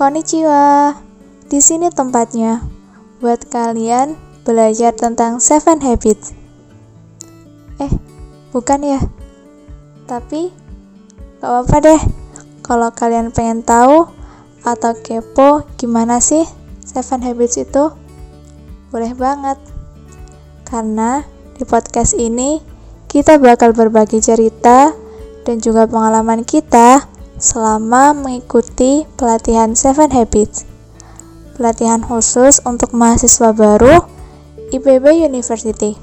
Konnichiwa. Di sini tempatnya buat kalian belajar tentang Seven Habits. Eh, bukan ya? Tapi gak apa-apa deh. Kalau kalian pengen tahu atau kepo gimana sih Seven Habits itu? Boleh banget. Karena di podcast ini kita bakal berbagi cerita dan juga pengalaman kita selama mengikuti pelatihan Seven Habits. Pelatihan khusus untuk mahasiswa baru IPB University.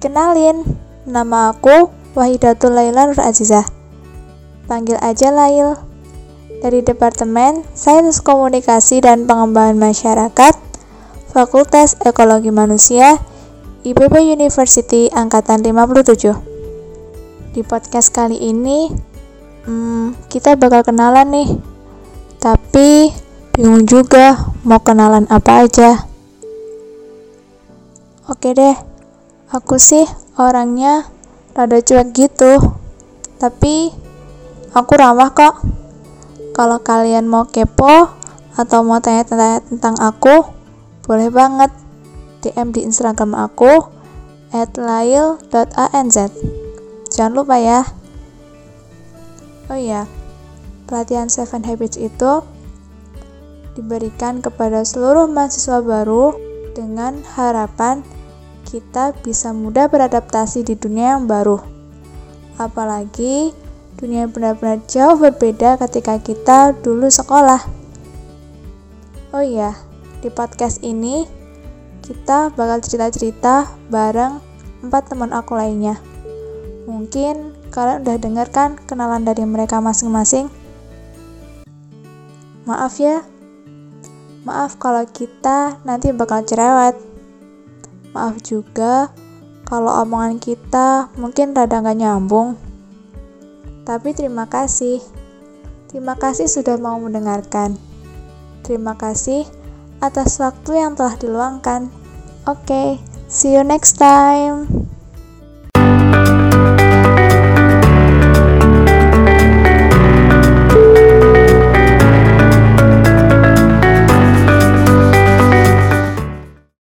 Kenalin, nama aku Wahidatul Laila Nur Azizah. Panggil aja Lail. Dari Departemen Sains Komunikasi dan Pengembangan Masyarakat, Fakultas Ekologi Manusia, IPB University Angkatan 57. Di podcast kali ini, hmm, kita bakal kenalan nih. Tapi bingung juga mau kenalan apa aja. Oke deh, aku sih orangnya rada cuek gitu. Tapi aku ramah kok. Kalau kalian mau kepo atau mau tanya-tanya tentang aku, boleh banget DM di Instagram aku at lail.anz. Jangan lupa ya. Oh iya, pelatihan Seven Habits itu diberikan kepada seluruh mahasiswa baru dengan harapan kita bisa mudah beradaptasi di dunia yang baru. Apalagi dunia benar-benar jauh berbeda ketika kita dulu sekolah. Oh iya, di podcast ini kita bakal cerita-cerita bareng empat teman aku lainnya. Mungkin kalian udah dengar kan kenalan dari mereka masing-masing? Maaf ya. Maaf kalau kita nanti bakal cerewet. Maaf juga kalau omongan kita mungkin rada gak nyambung. Tapi terima kasih. Terima kasih sudah mau mendengarkan. Terima kasih atas waktu yang telah diluangkan. Oke, okay, see you next time.